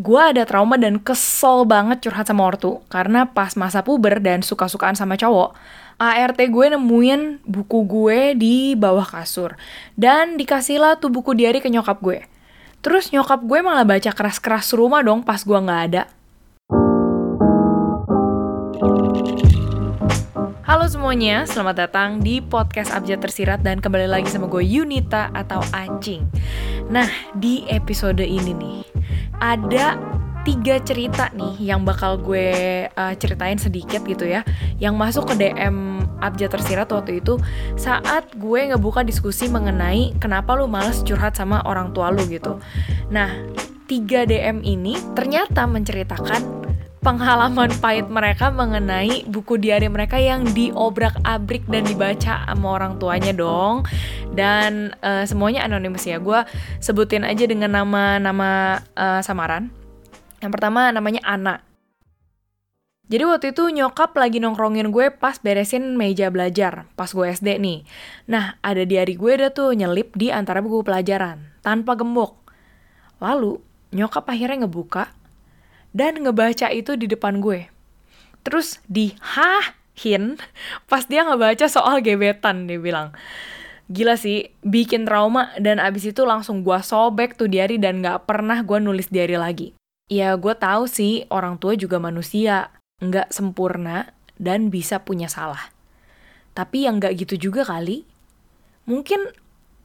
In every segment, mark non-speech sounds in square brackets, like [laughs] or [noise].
gue ada trauma dan kesel banget curhat sama ortu karena pas masa puber dan suka-sukaan sama cowok, ART gue nemuin buku gue di bawah kasur dan dikasihlah tuh buku diary ke nyokap gue. Terus nyokap gue malah baca keras-keras rumah dong pas gue nggak ada. Halo semuanya, selamat datang di podcast Abjad Tersirat dan kembali lagi sama gue Yunita atau Acing. Nah, di episode ini nih, ada tiga cerita nih yang bakal gue uh, ceritain sedikit gitu ya yang masuk ke DM Abjad Tersirat waktu itu saat gue ngebuka diskusi mengenai kenapa lu males curhat sama orang tua lu gitu. Nah, tiga DM ini ternyata menceritakan pengalaman pahit mereka mengenai buku diari mereka yang diobrak-abrik dan dibaca sama orang tuanya dong. Dan uh, semuanya anonimus ya. Gue sebutin aja dengan nama-nama uh, samaran. Yang pertama namanya Ana. Jadi waktu itu nyokap lagi nongkrongin gue pas beresin meja belajar, pas gue SD nih. Nah, ada diari gue dah tuh nyelip di antara buku pelajaran, tanpa gembok. Lalu, nyokap akhirnya ngebuka, dan ngebaca itu di depan gue. Terus di hahin pas dia ngebaca soal gebetan dia bilang. Gila sih, bikin trauma dan abis itu langsung gue sobek tuh diary dan gak pernah gue nulis diary lagi. Ya gue tahu sih orang tua juga manusia, nggak sempurna dan bisa punya salah. Tapi yang nggak gitu juga kali. Mungkin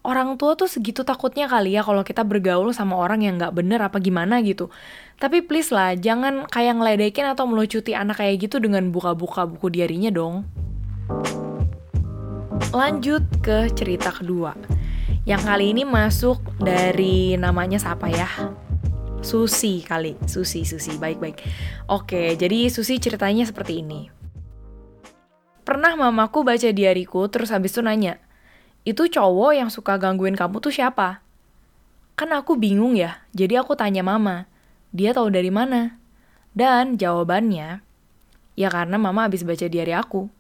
orang tua tuh segitu takutnya kali ya kalau kita bergaul sama orang yang nggak bener apa gimana gitu. Tapi please lah, jangan kayak ngeledekin atau melucuti anak kayak gitu dengan buka-buka buku diarinya dong. Lanjut ke cerita kedua. Yang kali ini masuk dari namanya siapa ya? Susi kali, Susi, Susi, baik-baik. Oke, jadi Susi ceritanya seperti ini. Pernah mamaku baca diariku, terus habis itu nanya, itu cowok yang suka gangguin kamu tuh siapa? Kan aku bingung ya, jadi aku tanya mama. Dia tahu dari mana? Dan jawabannya, ya karena mama habis baca diary aku.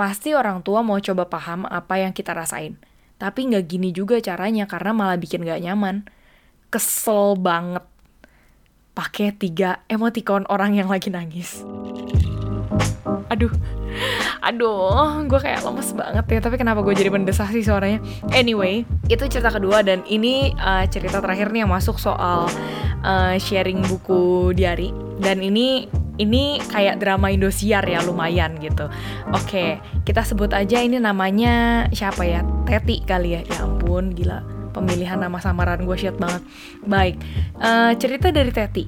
Pasti orang tua mau coba paham apa yang kita rasain. Tapi nggak gini juga caranya karena malah bikin gak nyaman. Kesel banget. Pakai tiga emoticon orang yang lagi nangis. Aduh, aduh gue kayak lemes banget ya tapi kenapa gue jadi mendesah sih suaranya anyway itu cerita kedua dan ini uh, cerita terakhir nih yang masuk soal uh, sharing buku diary dan ini ini kayak drama Indosiar ya lumayan gitu. Oke, kita sebut aja ini namanya siapa ya? Teti kali ya. Ya ampun, gila. Pemilihan nama samaran gue shit banget. Baik, uh, cerita dari Teti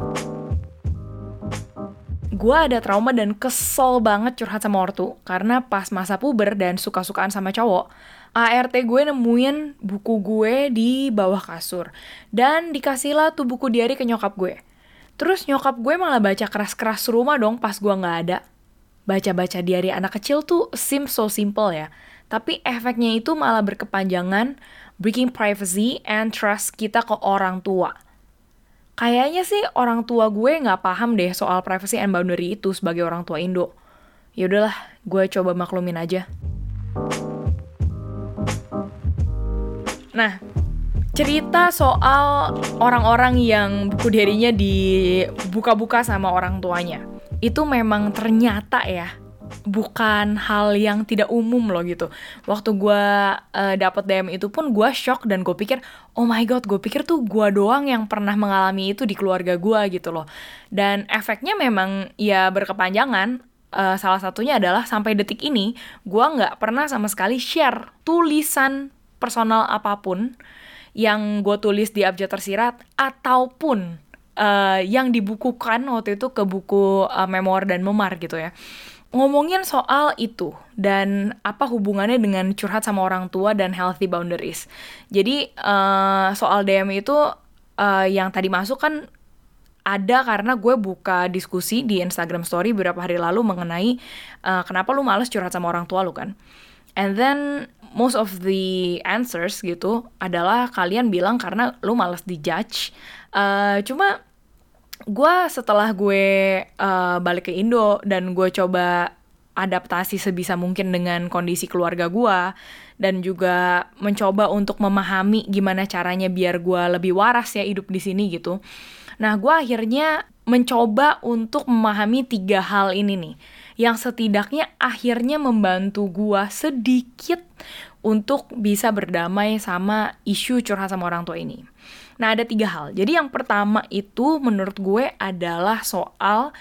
gue ada trauma dan kesel banget curhat sama ortu karena pas masa puber dan suka-sukaan sama cowok, ART gue nemuin buku gue di bawah kasur dan dikasihlah tuh buku diary ke nyokap gue. Terus nyokap gue malah baca keras-keras rumah dong pas gue nggak ada. Baca-baca diary anak kecil tuh seems so simple ya, tapi efeknya itu malah berkepanjangan, breaking privacy and trust kita ke orang tua Kayaknya sih orang tua gue nggak paham deh soal privacy and boundary itu sebagai orang tua Indo. Ya udahlah, gue coba maklumin aja. Nah, cerita soal orang-orang yang buku dirinya dibuka-buka sama orang tuanya. Itu memang ternyata ya bukan hal yang tidak umum loh gitu. Waktu gue uh, dapet DM itu pun gue shock dan gue pikir, oh my god, gue pikir tuh gue doang yang pernah mengalami itu di keluarga gue gitu loh. Dan efeknya memang ya berkepanjangan. Uh, salah satunya adalah sampai detik ini gue nggak pernah sama sekali share tulisan personal apa pun yang gue tulis di abjad tersirat ataupun uh, yang dibukukan waktu itu ke buku uh, memor dan memar gitu ya ngomongin soal itu dan apa hubungannya dengan curhat sama orang tua dan healthy boundaries. Jadi uh, soal DM itu uh, yang tadi masuk kan ada karena gue buka diskusi di Instagram Story beberapa hari lalu mengenai uh, kenapa lu males curhat sama orang tua lu kan. And then most of the answers gitu adalah kalian bilang karena lu males dijudge. Uh, cuma gue setelah gue uh, balik ke Indo dan gue coba adaptasi sebisa mungkin dengan kondisi keluarga gue dan juga mencoba untuk memahami gimana caranya biar gue lebih waras ya hidup di sini gitu. Nah, gue akhirnya mencoba untuk memahami tiga hal ini nih, yang setidaknya akhirnya membantu gue sedikit untuk bisa berdamai sama isu curhat sama orang tua ini. Nah, ada tiga hal. Jadi yang pertama itu menurut gue adalah soal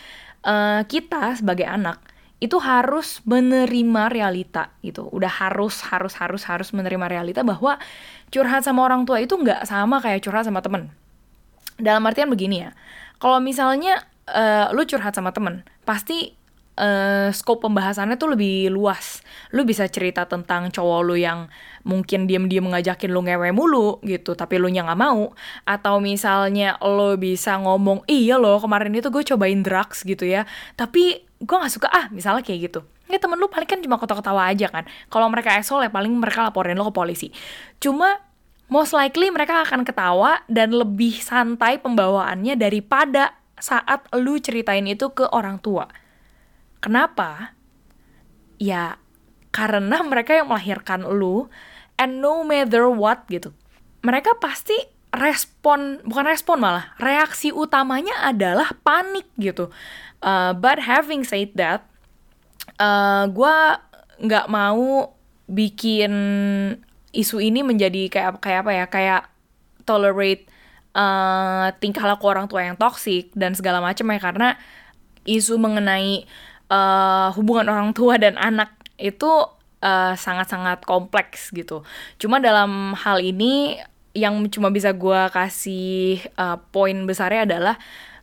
uh, kita sebagai anak itu harus menerima realita gitu. Udah harus harus harus harus menerima realita bahwa curhat sama orang tua itu nggak sama kayak curhat sama temen. Dalam artian begini ya, kalau misalnya uh, lu curhat sama temen, pasti uh, scope pembahasannya tuh lebih luas. Lu bisa cerita tentang cowok lu yang mungkin diem-diem ngajakin lu ngewe mulu gitu, tapi lu nya nggak mau. Atau misalnya lu bisa ngomong, iya loh kemarin itu gue cobain drugs gitu ya, tapi gue nggak suka ah misalnya kayak gitu. Ya temen lu paling kan cuma ketawa-ketawa aja kan. Kalau mereka esol ya paling mereka laporin lo ke polisi. Cuma most likely mereka akan ketawa dan lebih santai pembawaannya daripada saat lu ceritain itu ke orang tua. Kenapa? Ya, karena mereka yang melahirkan lu, and no matter what gitu. Mereka pasti respon, bukan respon malah, reaksi utamanya adalah panik gitu. Uh, but having said that, uh, gue nggak mau bikin isu ini menjadi kayak kayak apa ya kayak tolerate uh, tingkah laku orang tua yang toksik dan segala macam ya karena isu mengenai uh, hubungan orang tua dan anak itu eh, sangat-sangat kompleks gitu. Cuma dalam hal ini yang cuma bisa gue kasih uh, poin besarnya adalah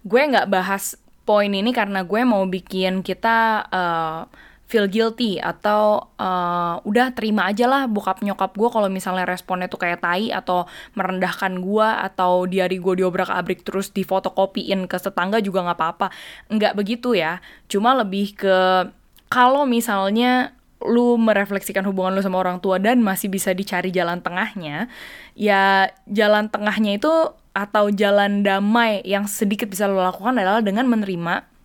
gue nggak bahas poin ini karena gue mau bikin kita uh, feel guilty atau uh, udah terima aja lah bokap nyokap gue kalau misalnya responnya tuh kayak tai atau merendahkan gue atau diari gue diobrak abrik terus difotokopiin ke tetangga juga nggak apa-apa. Nggak begitu ya. Cuma lebih ke kalau misalnya lu merefleksikan hubungan lu sama orang tua dan masih bisa dicari jalan tengahnya ya jalan tengahnya itu atau jalan damai yang sedikit bisa lo lakukan adalah dengan menerima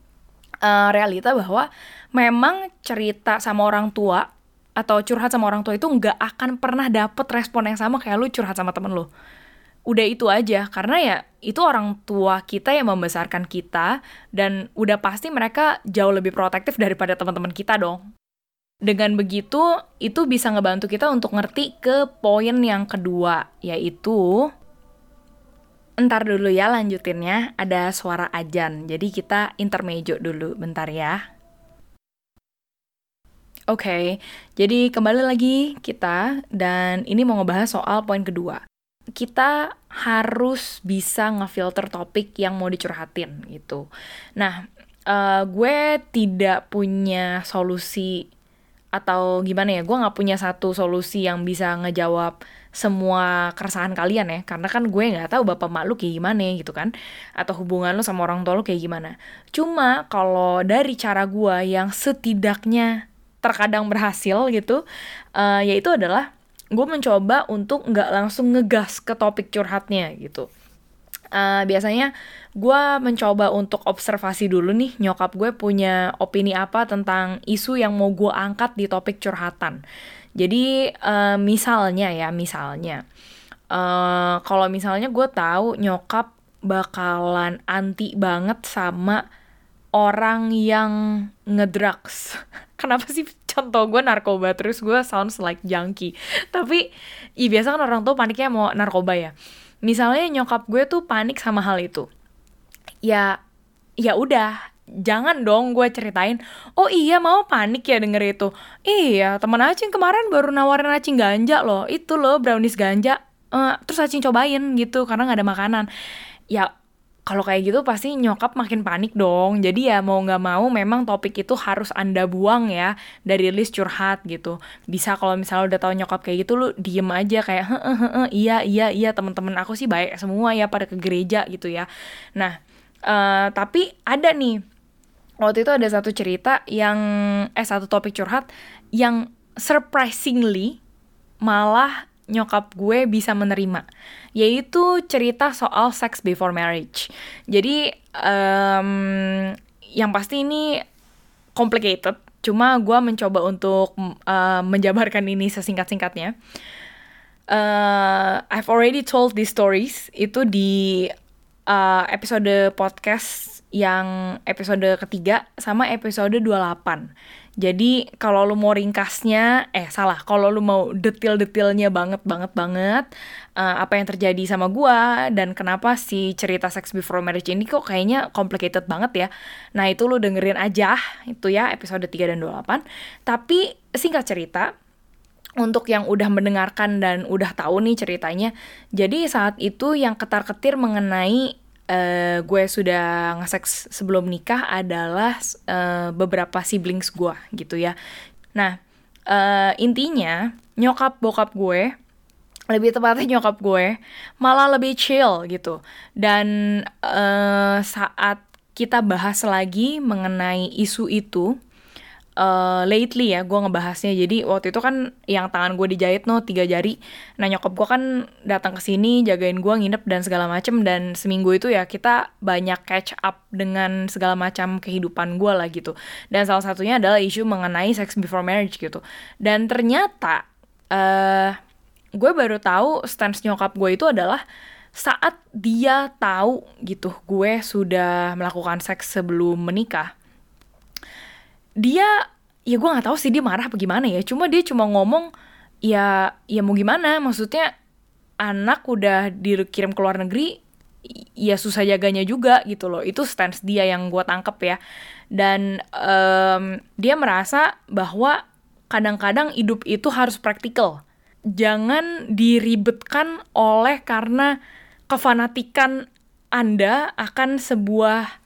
uh, realita bahwa memang cerita sama orang tua atau curhat sama orang tua itu nggak akan pernah dapet respon yang sama kayak lu curhat sama temen lu. Udah itu aja, karena ya itu orang tua kita yang membesarkan kita, dan udah pasti mereka jauh lebih protektif daripada teman-teman kita dong. Dengan begitu, itu bisa ngebantu kita untuk ngerti ke poin yang kedua, yaitu Ntar dulu ya lanjutinnya, ada suara ajan. Jadi kita intermejo dulu, bentar ya. Oke, okay, jadi kembali lagi kita dan ini mau ngebahas soal poin kedua. Kita harus bisa ngefilter topik yang mau dicurhatin gitu. Nah, uh, gue tidak punya solusi atau gimana ya, gue nggak punya satu solusi yang bisa ngejawab semua keresahan kalian ya. Karena kan gue nggak tahu bapak mak lu kayak gimana gitu kan. Atau hubungan lu sama orang tua lu kayak gimana. Cuma kalau dari cara gue yang setidaknya terkadang berhasil gitu uh, yaitu adalah gue mencoba untuk nggak langsung ngegas ke topik curhatnya gitu. Uh, biasanya gue mencoba untuk observasi dulu nih nyokap gue punya opini apa tentang isu yang mau gue angkat di topik curhatan jadi uh, misalnya ya misalnya uh, kalau misalnya gue tahu nyokap bakalan anti banget sama orang yang ngedrugs. [laughs] Kenapa sih contoh gue narkoba? Terus gue sounds like junkie. Tapi ya biasa kan orang tuh paniknya mau narkoba ya. Misalnya nyokap gue tuh panik sama hal itu. Ya ya udah jangan dong gue ceritain oh iya mau panik ya denger itu iya temen acing kemarin baru nawarin acing ganja loh itu loh brownies ganja uh, terus acing cobain gitu karena nggak ada makanan ya kalau kayak gitu pasti nyokap makin panik dong. Jadi ya mau nggak mau memang topik itu harus anda buang ya dari list curhat gitu. Bisa kalau misalnya udah tahu nyokap kayak gitu lu diem aja kayak hehehe iya iya iya teman-teman aku sih baik semua ya pada ke gereja gitu ya. Nah uh, tapi ada nih waktu itu ada satu cerita yang eh satu topik curhat yang surprisingly malah nyokap gue bisa menerima. Yaitu cerita soal sex before marriage. Jadi um, yang pasti ini complicated. Cuma gue mencoba untuk uh, menjabarkan ini sesingkat-singkatnya. Uh, I've already told these stories. Itu di uh, episode podcast yang episode ketiga sama episode 28. Jadi kalau lu mau ringkasnya, eh salah, kalau lu mau detail-detailnya banget banget banget uh, apa yang terjadi sama gua dan kenapa si cerita sex before marriage ini kok kayaknya complicated banget ya. Nah, itu lu dengerin aja itu ya episode 3 dan 28. Tapi singkat cerita, untuk yang udah mendengarkan dan udah tahu nih ceritanya, jadi saat itu yang ketar-ketir mengenai uh, gue sudah nge-sex sebelum nikah adalah uh, beberapa siblings gue gitu ya. Nah, uh, intinya nyokap bokap gue lebih tepatnya nyokap gue malah lebih chill gitu. Dan uh, saat kita bahas lagi mengenai isu itu, uh, lately ya gue ngebahasnya. Jadi waktu itu kan yang tangan gue dijahit no tiga jari. Nah nyokap gue kan datang ke sini jagain gue nginep dan segala macem. Dan seminggu itu ya kita banyak catch up dengan segala macam kehidupan gue lah gitu. Dan salah satunya adalah isu mengenai sex before marriage gitu. Dan ternyata uh, gue baru tahu stance nyokap gue itu adalah saat dia tahu gitu gue sudah melakukan seks sebelum menikah dia ya gue nggak tahu sih dia marah apa gimana ya. Cuma dia cuma ngomong ya ya mau gimana? Maksudnya anak udah dikirim ke luar negeri ya susah jaganya juga gitu loh. Itu stance dia yang gue tangkep ya. Dan um, dia merasa bahwa kadang-kadang hidup itu harus praktikal. Jangan diribetkan oleh karena kefanatikan anda akan sebuah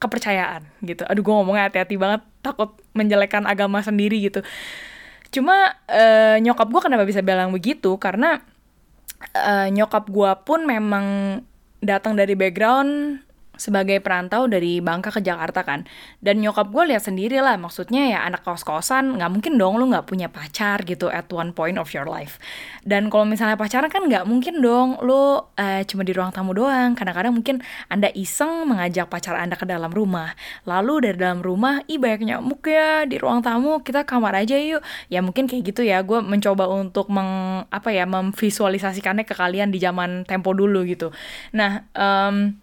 kepercayaan gitu. Aduh gue ngomongnya hati-hati banget takut menjelekkan agama sendiri gitu. Cuma uh, nyokap gue kenapa bisa bilang begitu karena uh, nyokap gue pun memang datang dari background sebagai perantau dari Bangka ke Jakarta kan? Dan nyokap gue lihat sendiri lah maksudnya ya anak kos kosan nggak mungkin dong lu nggak punya pacar gitu at one point of your life. Dan kalau misalnya pacaran kan nggak mungkin dong lu uh, cuma di ruang tamu doang. Kadang-kadang mungkin anda iseng mengajak pacar anda ke dalam rumah. Lalu dari dalam rumah ih banyak nyamuk ya di ruang tamu kita kamar aja yuk. Ya mungkin kayak gitu ya gue mencoba untuk meng apa ya memvisualisasikannya ke kalian di zaman tempo dulu gitu. Nah um,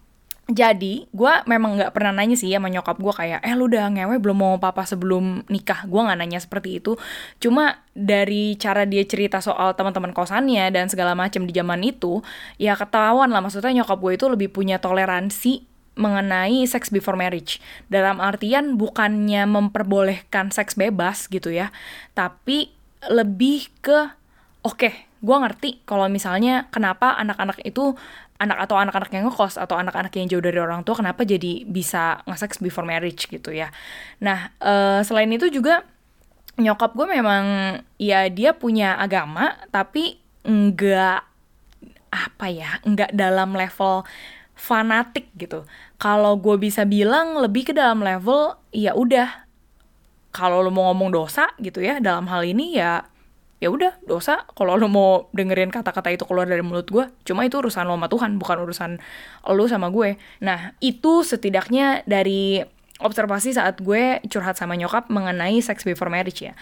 jadi gue memang nggak pernah nanya sih sama nyokap gue kayak eh lu udah ngewe belum mau papa sebelum nikah? Gue nggak nanya seperti itu. Cuma dari cara dia cerita soal teman-teman kosannya dan segala macam di zaman itu ya ketahuan lah. Maksudnya nyokap gue itu lebih punya toleransi mengenai sex before marriage. Dalam artian bukannya memperbolehkan seks bebas gitu ya tapi lebih ke oke okay, gue ngerti kalau misalnya kenapa anak-anak itu anak atau anak-anak yang ngekos atau anak-anak yang jauh dari orang tua kenapa jadi bisa nge-sex before marriage gitu ya. Nah, uh, selain itu juga nyokap gue memang ya dia punya agama tapi enggak apa ya, enggak dalam level fanatik gitu. Kalau gue bisa bilang lebih ke dalam level ya udah kalau lo mau ngomong dosa gitu ya dalam hal ini ya ya udah dosa. Kalau lo mau dengerin kata-kata itu keluar dari mulut gue cuma itu urusan lo sama Tuhan bukan urusan lo sama gue. Nah itu setidaknya dari observasi saat gue curhat sama nyokap mengenai sex before marriage ya.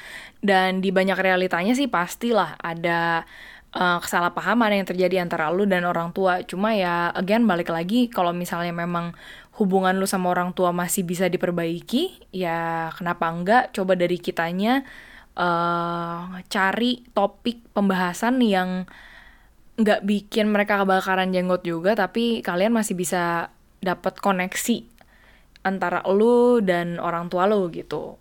Dan di banyak realitanya sih pastilah ada uh, kesalahpahaman yang terjadi antara lo dan orang tua. Cuma ya again balik lagi kalau misalnya memang hubungan lu sama orang tua masih bisa diperbaiki ya kenapa enggak? Coba dari kitanya uh, cari topik pembahasan yang nggak bikin mereka kebakaran jenggot juga tapi kalian masih bisa dapat koneksi antara lu dan orang tua lu gitu.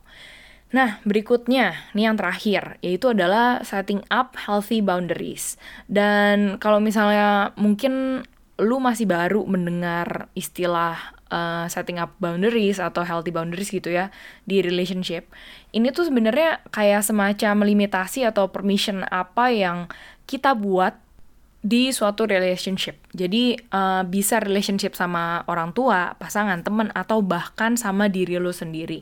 Nah, berikutnya, nih yang terakhir, yaitu adalah setting up healthy boundaries. Dan kalau misalnya mungkin lu masih baru mendengar istilah uh, setting up boundaries atau healthy boundaries gitu ya di relationship. Ini tuh sebenarnya kayak semacam limitasi atau permission apa yang kita buat di suatu relationship. Jadi uh, bisa relationship sama orang tua, pasangan, temen, atau bahkan sama diri lo sendiri.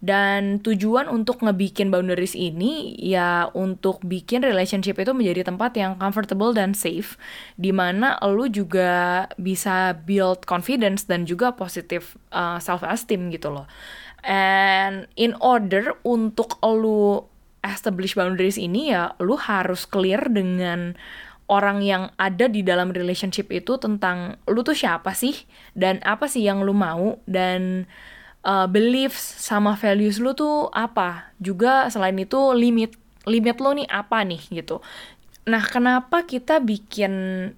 Dan tujuan untuk ngebikin boundaries ini ya untuk bikin relationship itu menjadi tempat yang comfortable dan safe, di mana lo juga bisa build confidence dan juga positive uh, self esteem gitu loh. And in order untuk lo establish boundaries ini ya lu harus clear dengan orang yang ada di dalam relationship itu tentang lu tuh siapa sih dan apa sih yang lu mau dan uh, beliefs sama values lu tuh apa? Juga selain itu limit limit lu nih apa nih gitu. Nah kenapa kita bikin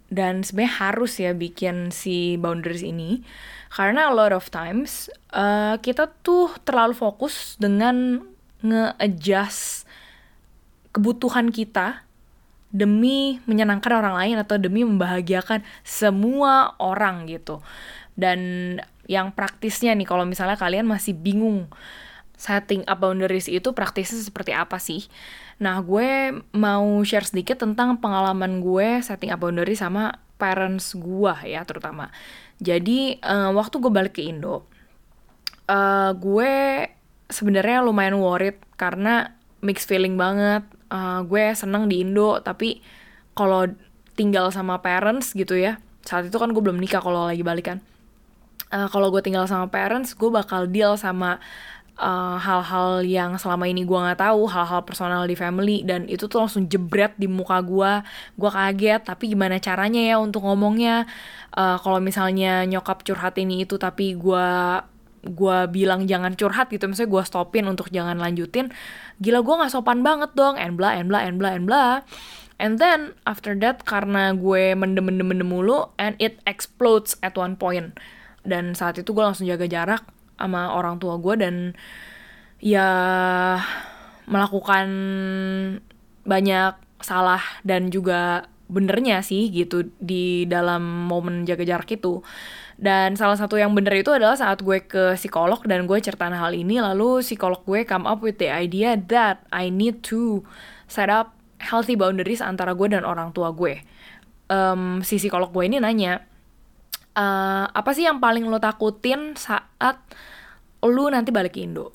dan sebenarnya harus ya bikin si boundaries ini? Karena a lot of times uh, kita tuh terlalu fokus dengan nge-adjust kebutuhan kita demi menyenangkan orang lain atau demi membahagiakan semua orang gitu. Dan yang praktisnya nih kalau misalnya kalian masih bingung setting up boundaries itu praktisnya seperti apa sih? Nah, gue mau share sedikit tentang pengalaman gue setting up boundaries sama parents gue ya terutama. Jadi, uh, waktu gue balik ke Indo, uh, gue sebenarnya lumayan worried karena mixed feeling banget uh, gue seneng di Indo tapi kalau tinggal sama parents gitu ya saat itu kan gue belum nikah kalau lagi balikan uh, kalau gue tinggal sama parents gue bakal deal sama uh, hal-hal uh, yang selama ini gue nggak tahu hal-hal personal di family dan itu tuh langsung jebret di muka gue gue kaget tapi gimana caranya ya untuk ngomongnya? Uh, kalau misalnya nyokap curhat ini itu tapi gue gue bilang jangan curhat gitu misalnya gue stopin untuk jangan lanjutin gila gue nggak sopan banget dong and bla and bla and bla and bla. And then after that karena gue mendem mendem mendem mulu and it explodes at one point dan saat itu gue langsung jaga jarak sama orang tua gue dan ya melakukan banyak salah dan juga benernya sih gitu di dalam momen jaga jarak itu dan salah satu yang bener itu adalah saat gue ke psikolog dan gue ceritain hal ini, lalu psikolog gue come up with the idea that I need to set up healthy boundaries antara gue dan orang tua gue. Um, si psikolog gue ini nanya, uh, apa sih yang paling lo takutin saat lo nanti balik ke Indo?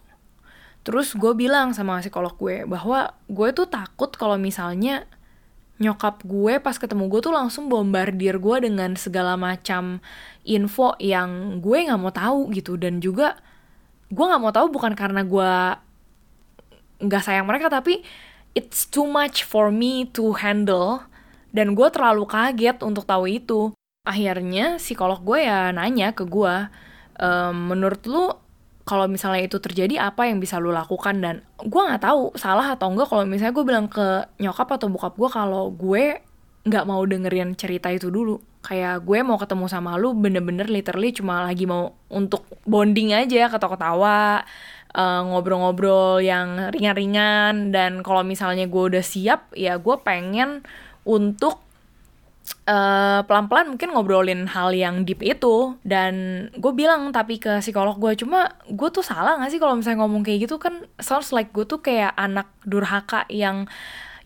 Terus gue bilang sama psikolog gue bahwa gue tuh takut kalau misalnya nyokap gue pas ketemu gue tuh langsung bombardir gue dengan segala macam info yang gue nggak mau tahu gitu. Dan juga gue nggak mau tahu bukan karena gue nggak sayang mereka tapi it's too much for me to handle. Dan gue terlalu kaget untuk tahu itu akhirnya psikolog gue ya nanya ke gue ehm, menurut lu kalau misalnya itu terjadi apa yang bisa lu lakukan? Dan gue nggak tahu salah atau enggak kalau misalnya gue bilang ke nyokap atau bokap gue kalau gue nggak mau dengerin cerita itu dulu. Kayak gue mau ketemu sama lu bener-bener literally cuma lagi mau untuk bonding aja ketawa-ketawa uh, ngobrol-ngobrol yang ringan-ringan. Dan kalau misalnya gue udah siap ya gue pengen untuk eh, pelan-pelan mungkin ngobrolin hal yang deep itu. Dan gue bilang tapi ke psikolog gue cuma gue tuh salah gak sih kalau misalnya ngomong kayak gitu? Kan sounds like gue tuh kayak anak durhaka yang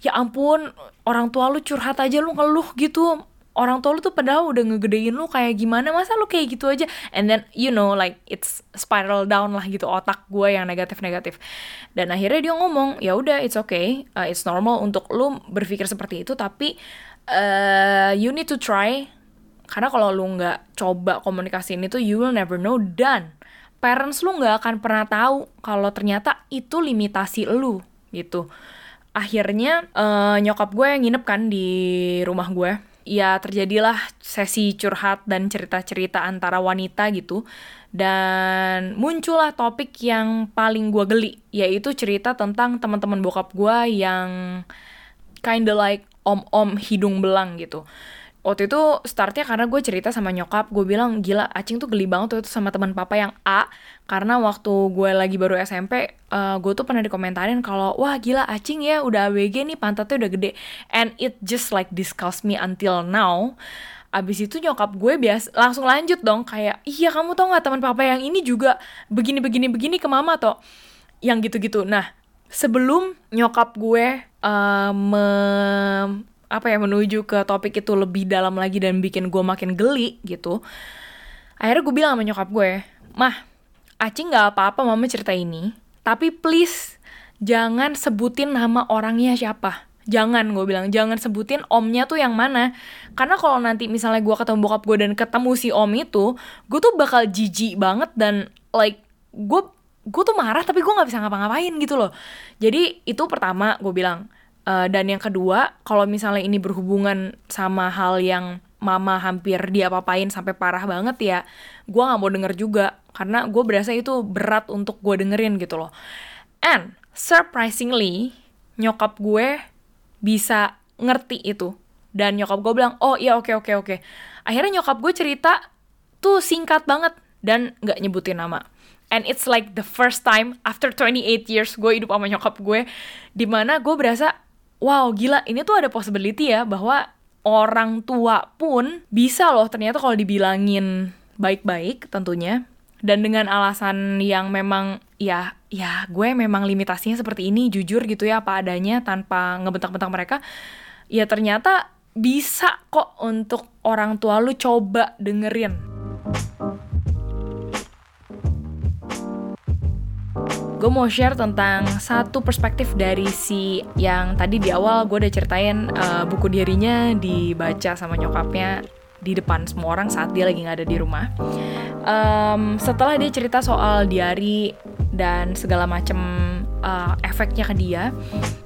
ya ampun orang tua lu curhat aja lu ngeluh gitu. Orang tua lu tuh padahal udah ngegedein lu kayak gimana masa lu kayak gitu aja? And then you know like it's spiral down lah gitu otak gue yang negatif negatif dan akhirnya dia ngomong ya udah it's okay. Uh, it's normal untuk lu berpikir seperti itu tapi uh, you need to try. Karena kalau lu nggak coba komunikasi ini tuh you will never know. Dan parents lu nggak akan pernah tahu kalau ternyata itu limitasi lu gitu. Akhirnya uh, nyokap gue yang nginep kan di rumah gue. Ya terjadilah sesi curhat dan cerita-cerita antara wanita gitu. Dan muncullah topik yang paling gue geli yaitu cerita tentang teman-teman bokap gue yang kinda like om-om hidung belang gitu. Waktu itu startnya karena gue cerita sama nyokap gue bilang gila acing tuh geli banget tuh sama teman papa yang A. Karena waktu gue lagi baru SMP uh, eh, gue tuh pernah dikomentarin kalau wah gila acing ya udah ABG nih pantatnya udah gede. And it just like disgust me until now. Abis itu nyokap gue bias langsung lanjut dong kayak iya kamu tau nggak teman papa yang ini juga begini begini begini ke mama toh? Yang gitu-gitu. Nah sebelum nyokap gue uh, me apa ya menuju ke topik itu lebih dalam lagi dan bikin gue makin geli gitu akhirnya gue bilang sama nyokap gue mah Acing nggak apa-apa mama cerita ini tapi please jangan sebutin nama orangnya siapa. Jangan gue bilang jangan sebutin omnya tuh yang mana. Karena kalau nanti misalnya gue ketemu bokap gue dan ketemu si om itu gue tuh bakal jijik banget dan like gue gue tuh marah tapi gue nggak bisa ngapa-ngapain gitu loh. Jadi itu pertama gue bilang uh, dan yang kedua kalau misalnya ini berhubungan sama hal yang mama hampir dia papain sampai parah banget ya gue nggak mau denger juga. Karena gue berasa itu berat untuk gue dengerin gitu loh. And surprisingly nyokap gue bisa ngerti itu. Dan nyokap gue bilang oh iya oke okay, oke okay, oke. Okay. akhirnya nyokap gue cerita tuh singkat banget dan nggak nyebutin nama and it's like the first time after 28 years gue hidup sama nyokap gue di mana gue berasa wow gila ini tuh ada possibility ya bahwa orang tua pun bisa loh ternyata kalau dibilangin baik-baik tentunya. Dan dengan alasan yang memang ya ya gue memang limitasinya seperti ini jujur gitu ya apa adanya tanpa ngebentak-bentak mereka ya ternyata bisa kok untuk orang tua lu coba dengerin gue mau share tentang satu perspektif dari si yang tadi di awal gue udah ceritain uh, buku dirinya dibaca sama nyokapnya di depan semua orang saat dia lagi nggak ada di rumah. Um, setelah dia cerita soal diary dan segala macem uh, efeknya ke dia,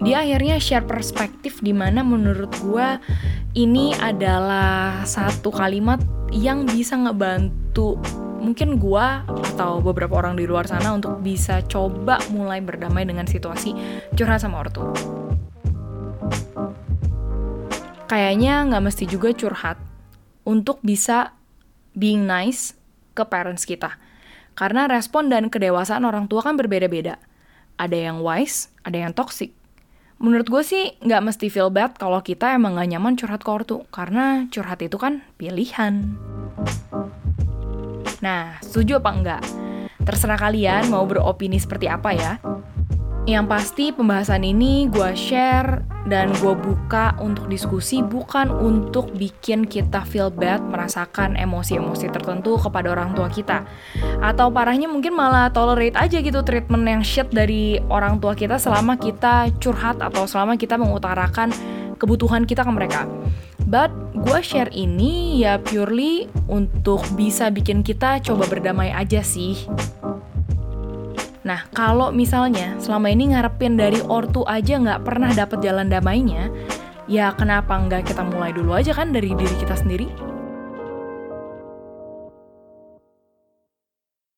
dia akhirnya share perspektif di mana menurut gue ini adalah satu kalimat yang bisa ngebantu mungkin gua atau beberapa orang di luar sana untuk bisa coba mulai berdamai dengan situasi curhat sama ortu. Kayaknya nggak mesti juga curhat untuk bisa being nice ke parents kita. Karena respon dan kedewasaan orang tua kan berbeda-beda. Ada yang wise, ada yang toxic. Menurut gue sih nggak mesti feel bad kalau kita emang nggak nyaman curhat ke ortu. Karena curhat itu kan pilihan. Nah, setuju apa enggak? Terserah kalian mau beropini seperti apa ya. Yang pasti pembahasan ini gue share dan gue buka untuk diskusi bukan untuk bikin kita feel bad merasakan emosi-emosi tertentu kepada orang tua kita. Atau parahnya mungkin malah tolerate aja gitu treatment yang shit dari orang tua kita selama kita curhat atau selama kita mengutarakan kebutuhan kita ke mereka. But gue share ini ya purely untuk bisa bikin kita coba berdamai aja sih. Nah, kalau misalnya selama ini ngarepin dari ortu aja nggak pernah dapet jalan damainya, ya kenapa nggak kita mulai dulu aja kan dari diri kita sendiri?